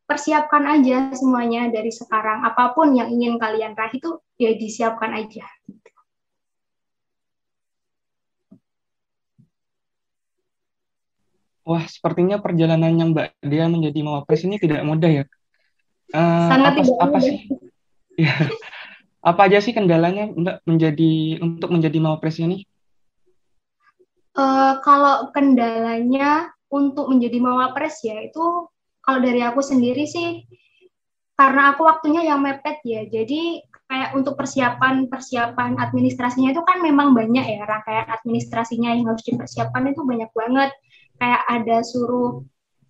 persiapkan aja semuanya dari sekarang. Apa pun yang ingin kalian raih itu ya disiapkan aja. Wah, sepertinya perjalanannya Mbak Dia menjadi mawapres ini tidak mudah ya. Uh, Sangat apa, tidak apa mudah. sih? Ya. Apa aja sih kendalanya Mbak menjadi untuk menjadi mawapres ini? Uh, kalau kendalanya untuk menjadi mawapres ya itu kalau dari aku sendiri sih karena aku waktunya yang mepet ya. Jadi kayak untuk persiapan persiapan administrasinya itu kan memang banyak ya rangkaian administrasinya yang harus dipersiapkan itu banyak banget. Kayak ada suruh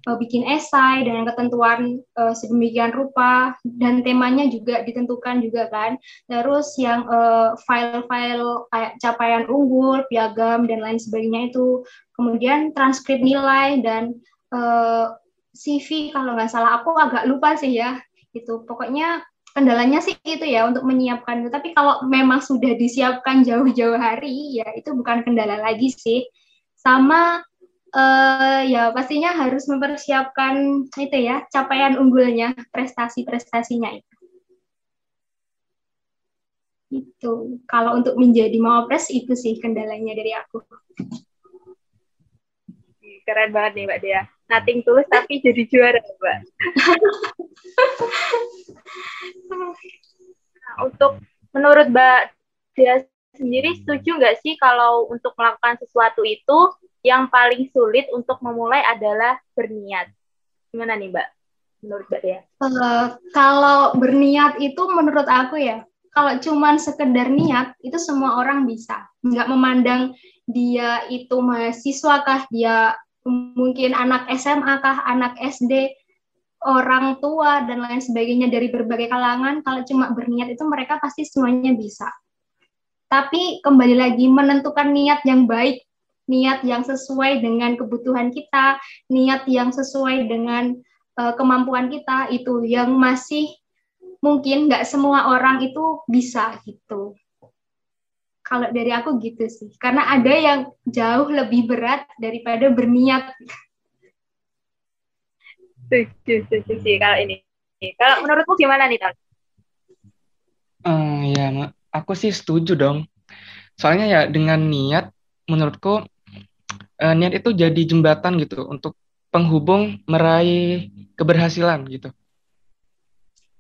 uh, bikin esai dengan ketentuan uh, sedemikian rupa dan temanya juga ditentukan juga kan. Terus yang uh, file-file kayak capaian unggul, piagam dan lain sebagainya itu. Kemudian transkrip nilai dan uh, CV kalau nggak salah aku agak lupa sih ya. Itu pokoknya kendalanya sih itu ya untuk menyiapkan. Tapi kalau memang sudah disiapkan jauh-jauh hari ya itu bukan kendala lagi sih. Sama uh, ya pastinya harus mempersiapkan itu ya capaian unggulnya, prestasi-prestasinya itu. Itu kalau untuk menjadi mawapres itu sih kendalanya dari aku. Keren banget nih Mbak Dea. Nating tulus tapi jadi juara Mbak. untuk menurut Mbak Dea sendiri setuju nggak sih kalau untuk melakukan sesuatu itu yang paling sulit untuk memulai adalah berniat. Gimana nih Mbak? Menurut Mbak ya? Uh, kalau berniat itu menurut aku ya, kalau cuman sekedar niat itu semua orang bisa nggak memandang dia itu mahasiswa kah dia mungkin anak SMA kah anak SD orang tua dan lain sebagainya dari berbagai kalangan kalau cuma berniat itu mereka pasti semuanya bisa tapi kembali lagi menentukan niat yang baik niat yang sesuai dengan kebutuhan kita niat yang sesuai dengan uh, kemampuan kita itu yang masih mungkin nggak semua orang itu bisa gitu. Kalau dari aku gitu sih, karena ada yang jauh lebih berat daripada berniat. Setuju, setuju sih kalau ini. Kalau menurutmu gimana nih, Tal? Uh, ya, aku sih setuju dong. Soalnya ya dengan niat, menurutku uh, niat itu jadi jembatan gitu untuk penghubung meraih keberhasilan gitu.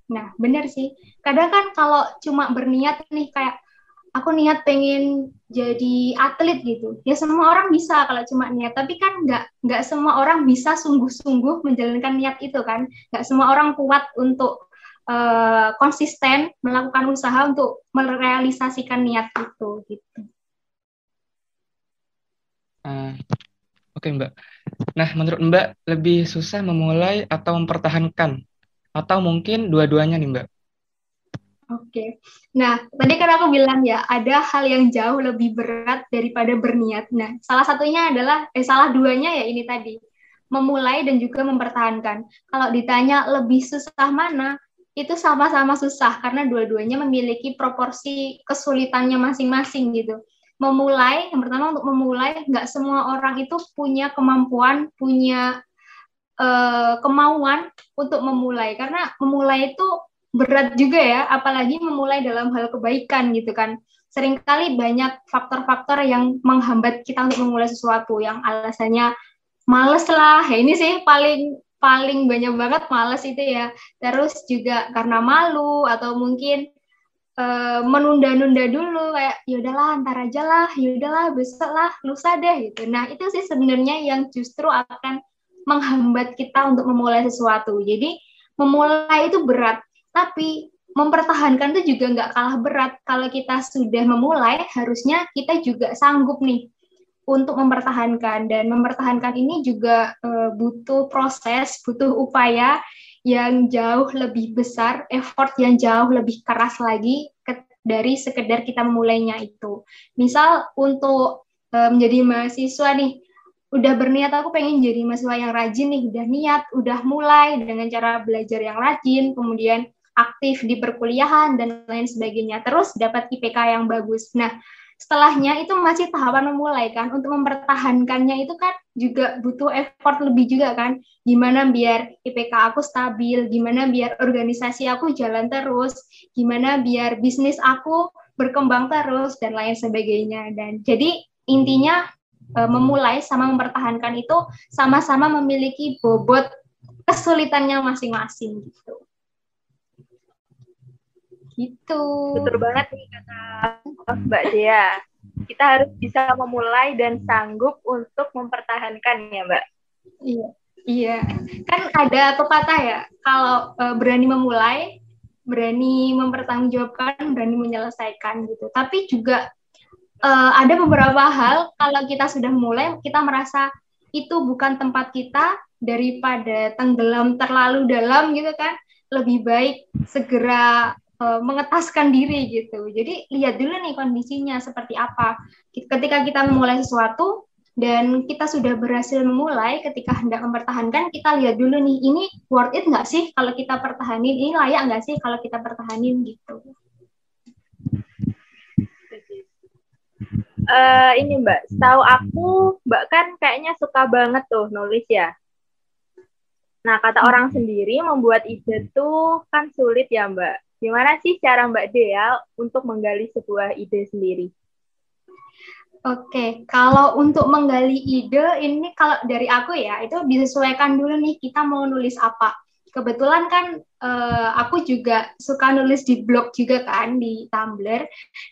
Nah, benar sih. Kadang kan kalau cuma berniat nih kayak aku niat pengen jadi atlet gitu. Ya semua orang bisa kalau cuma niat, tapi kan nggak nggak semua orang bisa sungguh-sungguh menjalankan niat itu kan. Nggak semua orang kuat untuk uh, konsisten melakukan usaha untuk merealisasikan niat itu gitu. Uh, Oke okay, Mbak. Nah menurut Mbak lebih susah memulai atau mempertahankan atau mungkin dua-duanya nih Mbak? Oke, nah tadi kan aku bilang ya ada hal yang jauh lebih berat daripada berniat. Nah salah satunya adalah, eh salah duanya ya ini tadi memulai dan juga mempertahankan. Kalau ditanya lebih susah mana, itu sama-sama susah karena dua-duanya memiliki proporsi kesulitannya masing-masing gitu. Memulai, yang pertama untuk memulai, nggak semua orang itu punya kemampuan, punya uh, kemauan untuk memulai. Karena memulai itu berat juga ya apalagi memulai dalam hal kebaikan gitu kan. Seringkali banyak faktor-faktor yang menghambat kita untuk memulai sesuatu yang alasannya males lah. Ya ini sih paling paling banyak banget males itu ya terus juga karena malu atau mungkin uh, menunda-nunda dulu kayak ya udahlah antar aja lah ya udahlah besok lah lusa deh gitu nah itu sih sebenarnya yang justru akan menghambat kita untuk memulai sesuatu. Jadi memulai itu berat, tapi mempertahankan itu juga nggak kalah berat. Kalau kita sudah memulai, harusnya kita juga sanggup nih untuk mempertahankan dan mempertahankan ini juga e, butuh proses, butuh upaya yang jauh lebih besar, effort yang jauh lebih keras lagi ke, dari sekedar kita memulainya itu. Misal untuk e, menjadi mahasiswa nih, udah berniat aku pengen jadi mahasiswa yang rajin nih, udah niat, udah mulai dengan cara belajar yang rajin, kemudian aktif di perkuliahan dan lain sebagainya. Terus dapat IPK yang bagus. Nah, setelahnya itu masih tahapan memulai kan. Untuk mempertahankannya itu kan juga butuh effort lebih juga kan. Gimana biar IPK aku stabil, gimana biar organisasi aku jalan terus, gimana biar bisnis aku berkembang terus dan lain sebagainya. Dan jadi intinya uh, memulai sama mempertahankan itu sama-sama memiliki bobot kesulitannya masing-masing gitu. Gitu. Betul banget nih kata Mbak Dea. Kita harus bisa memulai dan sanggup untuk mempertahankan ya, Mbak. Iya. Iya. Kan ada pepatah ya, kalau uh, berani memulai, berani mempertanggungjawabkan, berani menyelesaikan gitu. Tapi juga uh, ada beberapa hal kalau kita sudah mulai kita merasa itu bukan tempat kita daripada tenggelam terlalu dalam gitu kan lebih baik segera mengetaskan diri gitu. Jadi lihat dulu nih kondisinya seperti apa. Ketika kita memulai sesuatu dan kita sudah berhasil memulai ketika hendak mempertahankan kita lihat dulu nih ini worth it nggak sih kalau kita pertahanin? Ini layak nggak sih kalau kita pertahanin gitu? Uh, ini Mbak, setahu aku Mbak kan kayaknya suka banget tuh nulis ya. Nah, kata orang sendiri membuat ide tuh kan sulit ya Mbak. Gimana sih cara Mbak Dea untuk menggali sebuah ide sendiri? Oke, kalau untuk menggali ide ini kalau dari aku ya itu disesuaikan dulu nih kita mau nulis apa. Kebetulan kan uh, aku juga suka nulis di blog juga kan di Tumblr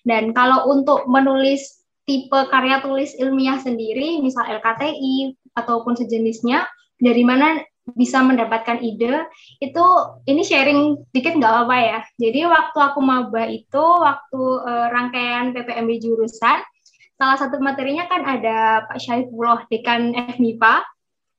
dan kalau untuk menulis tipe karya tulis ilmiah sendiri, misal LKTI ataupun sejenisnya, dari mana bisa mendapatkan ide itu ini sharing dikit nggak apa-apa ya. Jadi waktu aku maba itu waktu uh, rangkaian PPMB jurusan salah satu materinya kan ada Pak Syaifullah dekan FMIPA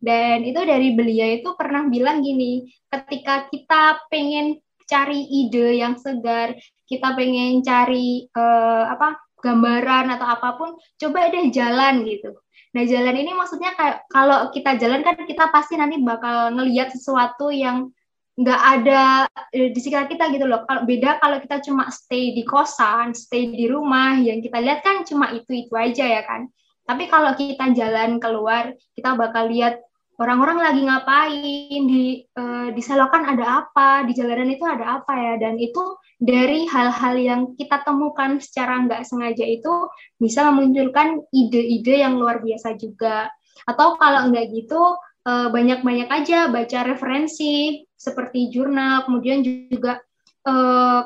dan itu dari beliau itu pernah bilang gini, ketika kita pengen cari ide yang segar, kita pengen cari uh, apa gambaran atau apa pun, coba deh jalan gitu. Nah, jalan ini maksudnya kalau kita jalan kan kita pasti nanti bakal ngelihat sesuatu yang nggak ada eh, di sekitar kita gitu loh. Kalau beda kalau kita cuma stay di kosan, stay di rumah, yang kita lihat kan cuma itu itu aja ya kan. Tapi kalau kita jalan keluar, kita bakal lihat orang-orang lagi ngapain di uh, di selokan ada apa, di jalanan itu ada apa ya, dan itu dari hal-hal yang kita temukan secara nggak sengaja itu bisa memunculkan ide-ide yang luar biasa juga. Atau kalau nggak gitu, eh, banyak-banyak aja baca referensi seperti jurnal, kemudian juga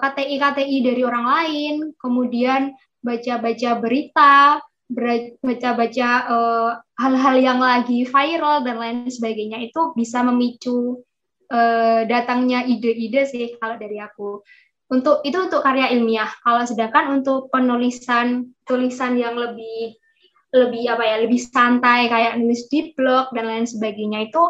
KTI-KTI eh, dari orang lain, kemudian baca-baca berita, baca-baca uh, hal-hal yang lagi viral dan lain sebagainya itu bisa memicu datangnya ide-ide sih kalau dari aku untuk itu untuk karya ilmiah. Kalau sedangkan untuk penulisan tulisan yang lebih lebih apa ya lebih santai kayak nulis di blog dan lain sebagainya itu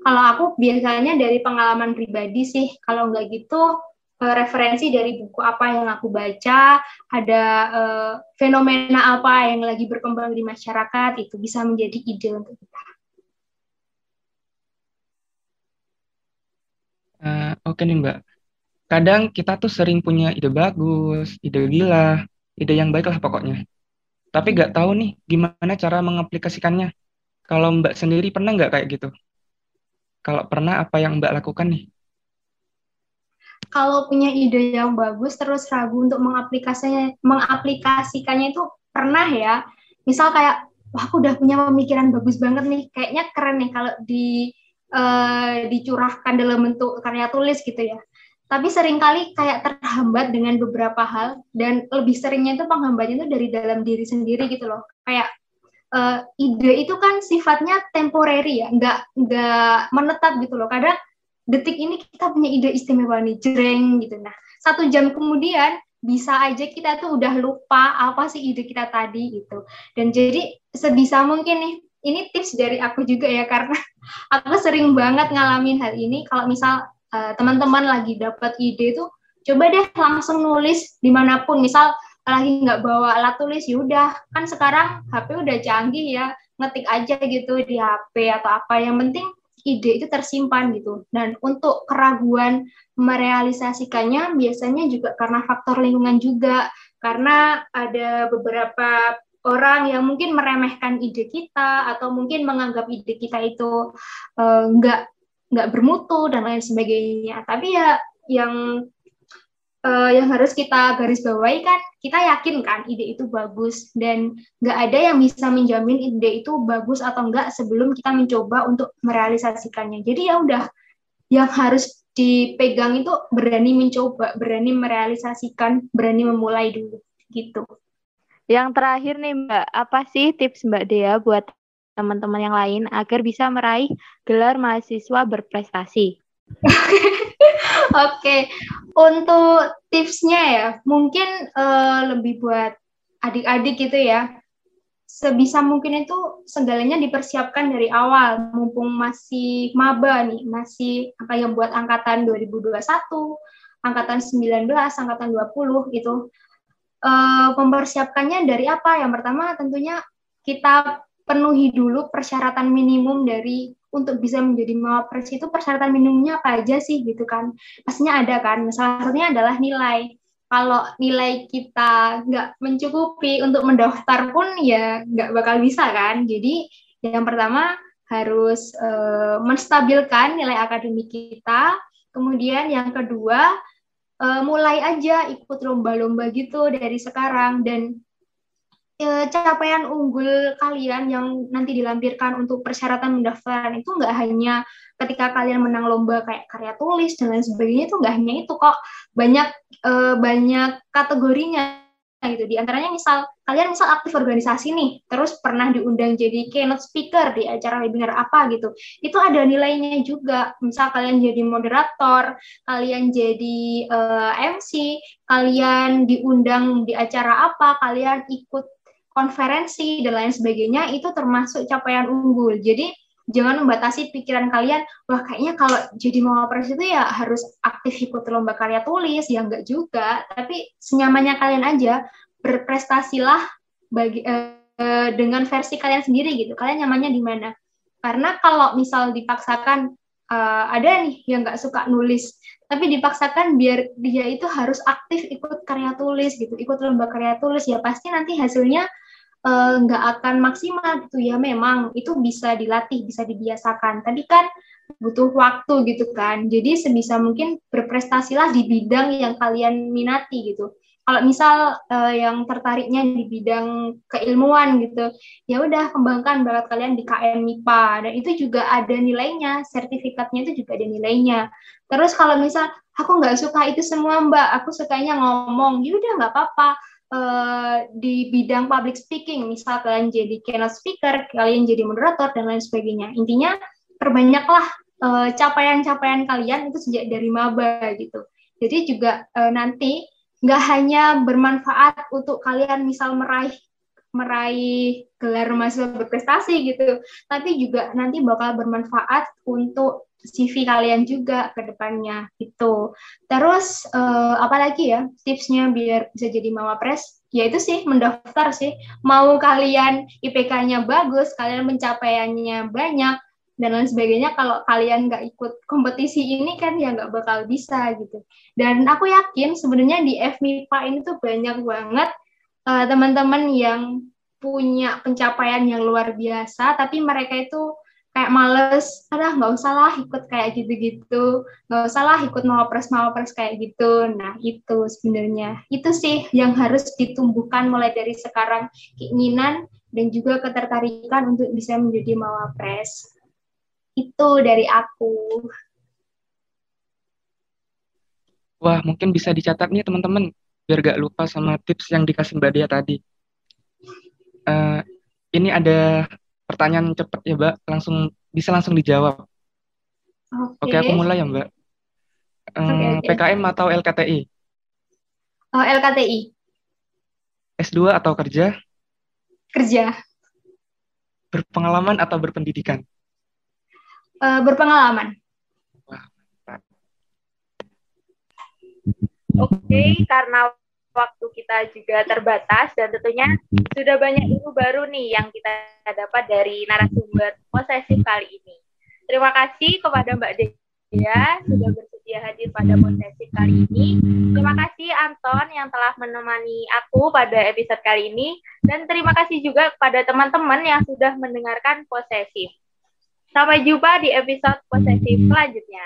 kalau aku biasanya dari pengalaman pribadi sih kalau nggak gitu eh, referensi dari buku apa yang aku baca ada uh, fenomena apa yang lagi berkembang di masyarakat itu bisa menjadi ide untuk kita. Uh, Oke okay nih Mbak, kadang kita tuh sering punya ide bagus, ide gila, ide yang baik lah pokoknya. Tapi nggak tahu nih gimana cara mengaplikasikannya. Kalau Mbak sendiri pernah nggak kayak gitu? Kalau pernah, apa yang Mbak lakukan nih? Kalau punya ide yang bagus terus ragu untuk mengaplikasikannya, mengaplikasikannya itu pernah ya. Misal kayak, wah aku udah punya pemikiran bagus banget nih, kayaknya keren nih kalau di uh, dicurahkan dalam bentuk karya tulis gitu ya tapi sering kali kayak terhambat dengan beberapa hal dan lebih seringnya itu penghambatnya itu dari dalam diri sendiri gitu loh. Kayak uh, ide itu kan sifatnya temporary ya nggak nggak menetap gitu loh. Kadang detik ini kita punya ide istimewa nih jreng gitu. Nah satu jam kemudian bisa aja kita tuh udah lupa apa sih ide kita tadi gitu. Dan jadi sebisa mungkin nih ini tips dari aku juga ya karena aku sering banget ngalamin hal ini. Kalau misal uh, teman-teman lagi dapat ide itu coba deh langsung nulis di mana pun. Misal lagi nggak bawa alat tulis yaudah kan sekarang HP udah canggih ya ngetik aja gitu di HP atau apa. Yang penting ide itu tersimpan gitu. Dan untuk keraguan merealisasikannya biasanya juga karena faktor lingkungan juga. Karena ada beberapa orang yang mungkin meremehkan ide kita atau mungkin menganggap ide kita itu uh, nggak bermutu dan lain sebagainya. Tapi ya yang uh, yang harus kita garis bawahi kan kita yakin kan ide itu bagus dan nggak ada yang bisa menjamin ide itu bagus atau enggak sebelum kita mencoba untuk merealisasikannya. Jadi ya udah yang harus dipegang itu berani mencoba, berani merealisasikan, berani memulai dulu gitu. Yang terakhir nih Mbak, apa sih tips Mbak Dea buat teman-teman yang lain agar bisa meraih gelar mahasiswa berprestasi? Oke, untuk tipsnya ya, mungkin uh, lebih buat adik-adik gitu ya. Sebisa mungkin itu segalanya dipersiapkan dari awal, mumpung masih maba nih, masih apa yang buat angkatan 2021, angkatan 19, angkatan 20 gitu. Uh, mempersiapkannya dari apa? Yang pertama tentunya kita penuhi dulu persyaratan minimum dari untuk bisa menjadi mawapres itu persyaratan minimumnya apa aja sih gitu kan? Pastinya ada kan? Salah satunya adalah nilai. Kalau nilai kita nggak mencukupi untuk mendaftar pun ya nggak bakal bisa kan? Jadi yang pertama harus e, menstabilkan nilai akademik kita. Kemudian yang kedua e, mulai aja ikut lomba-lomba gitu dari sekarang. Dan Eh, capaian unggul kalian yang nanti dilampirkan untuk persyaratan pendaftaran itu nggak hanya ketika kalian menang lomba kayak karya tulis dan lain sebagainya itu nggak hanya itu kok banyak e, banyak kategorinya gitu. Di antaranya misal kalian misal aktif organisasi nih, terus pernah diundang jadi keynote speaker di acara webinar apa gitu. Itu ada nilainya juga. Misal kalian jadi moderator, kalian jadi eh, MC, kalian diundang di acara apa, kalian ikut konferensi dan lain sebagainya itu termasuk capaian unggul. Jadi jangan membatasi pikiran kalian wah kayaknya kalau jadi mawapres itu ya harus aktif ikut lomba karya tulis. Ya enggak juga. Tapi senyamannya kalian aja berprestasilah bagi eh, dengan versi kalian sendiri gitu. Kalian nyamannya di mana? Karena kalau misal dipaksakan eh, ada nih yang nggak suka nulis tapi dipaksakan biar dia itu harus aktif ikut karya tulis gitu ikut lomba karya tulis ya pasti nanti hasilnya Eh, nggak uh, akan maksimal gitu. Ya memang itu bisa dilatih bisa dibiasakan. Tapi kan butuh waktu gitu kan. Jadi sebisa mungkin berprestasilah di bidang yang kalian minati gitu kalau misal uh, yang tertariknya di bidang keilmuan gitu ya udah kembangkan bakat kalian di KM MIPA dan itu juga ada nilainya sertifikatnya itu juga ada nilainya. Terus kalau misal aku nggak suka itu semua mbak. Aku sukanya ngomong. Ya udah nggak apa-apa. Uh, di bidang public speaking, misal kalian jadi keynote speaker, kalian jadi moderator dan lain sebagainya. Intinya perbanyaklah uh, capaian-capaian kalian itu sejak dari maba gitu. Jadi juga uh, nanti nggak hanya bermanfaat untuk kalian misal meraih meraih gelar mahasiswa berprestasi gitu, tapi juga nanti bakal bermanfaat untuk CV kalian juga ke depannya itu. Terus uh, apa lagi ya tipsnya biar bisa jadi mawapres? Ya itu sih mendaftar sih. Mau kalian IPK-nya bagus, kalian pencapaiannya banyak dan lain sebagainya. Kalau kalian nggak ikut kompetisi ini kan ya nggak bakal bisa gitu. Dan aku yakin sebenarnya di FMIPA ini tuh banyak banget uh, teman-teman yang punya pencapaian yang luar biasa, tapi mereka itu kayak males, ada nggak usah lah ikut kayak gitu-gitu, nggak usah lah ikut mawapres mawapres kayak gitu. Nah itu sebenarnya itu sih yang harus ditumbuhkan mulai dari sekarang keinginan dan juga ketertarikan untuk bisa menjadi mawapres. Itu dari aku. Wah mungkin bisa dicatat nih teman-teman biar gak lupa sama tips yang dikasih Mbak Dia tadi. Uh, ini ada pertanyaan cepat ya Mbak, langsung bisa langsung dijawab. Oke, Oke aku mulai ya Mbak. Um, okay, okay. PKM atau LKTI? Oh, LKTI. S2 atau kerja? Kerja. Berpengalaman atau berpendidikan? Uh, berpengalaman. Oke, okay, karena waktu kita juga terbatas dan tentunya sudah banyak ilmu baru nih yang kita dapat dari narasumber posesif kali ini. Terima kasih kepada Mbak Dea sudah bersedia hadir pada posesif kali ini. Terima kasih Anton yang telah menemani aku pada episode kali ini dan terima kasih juga kepada teman-teman yang sudah mendengarkan posesif. Sampai jumpa di episode posesif selanjutnya.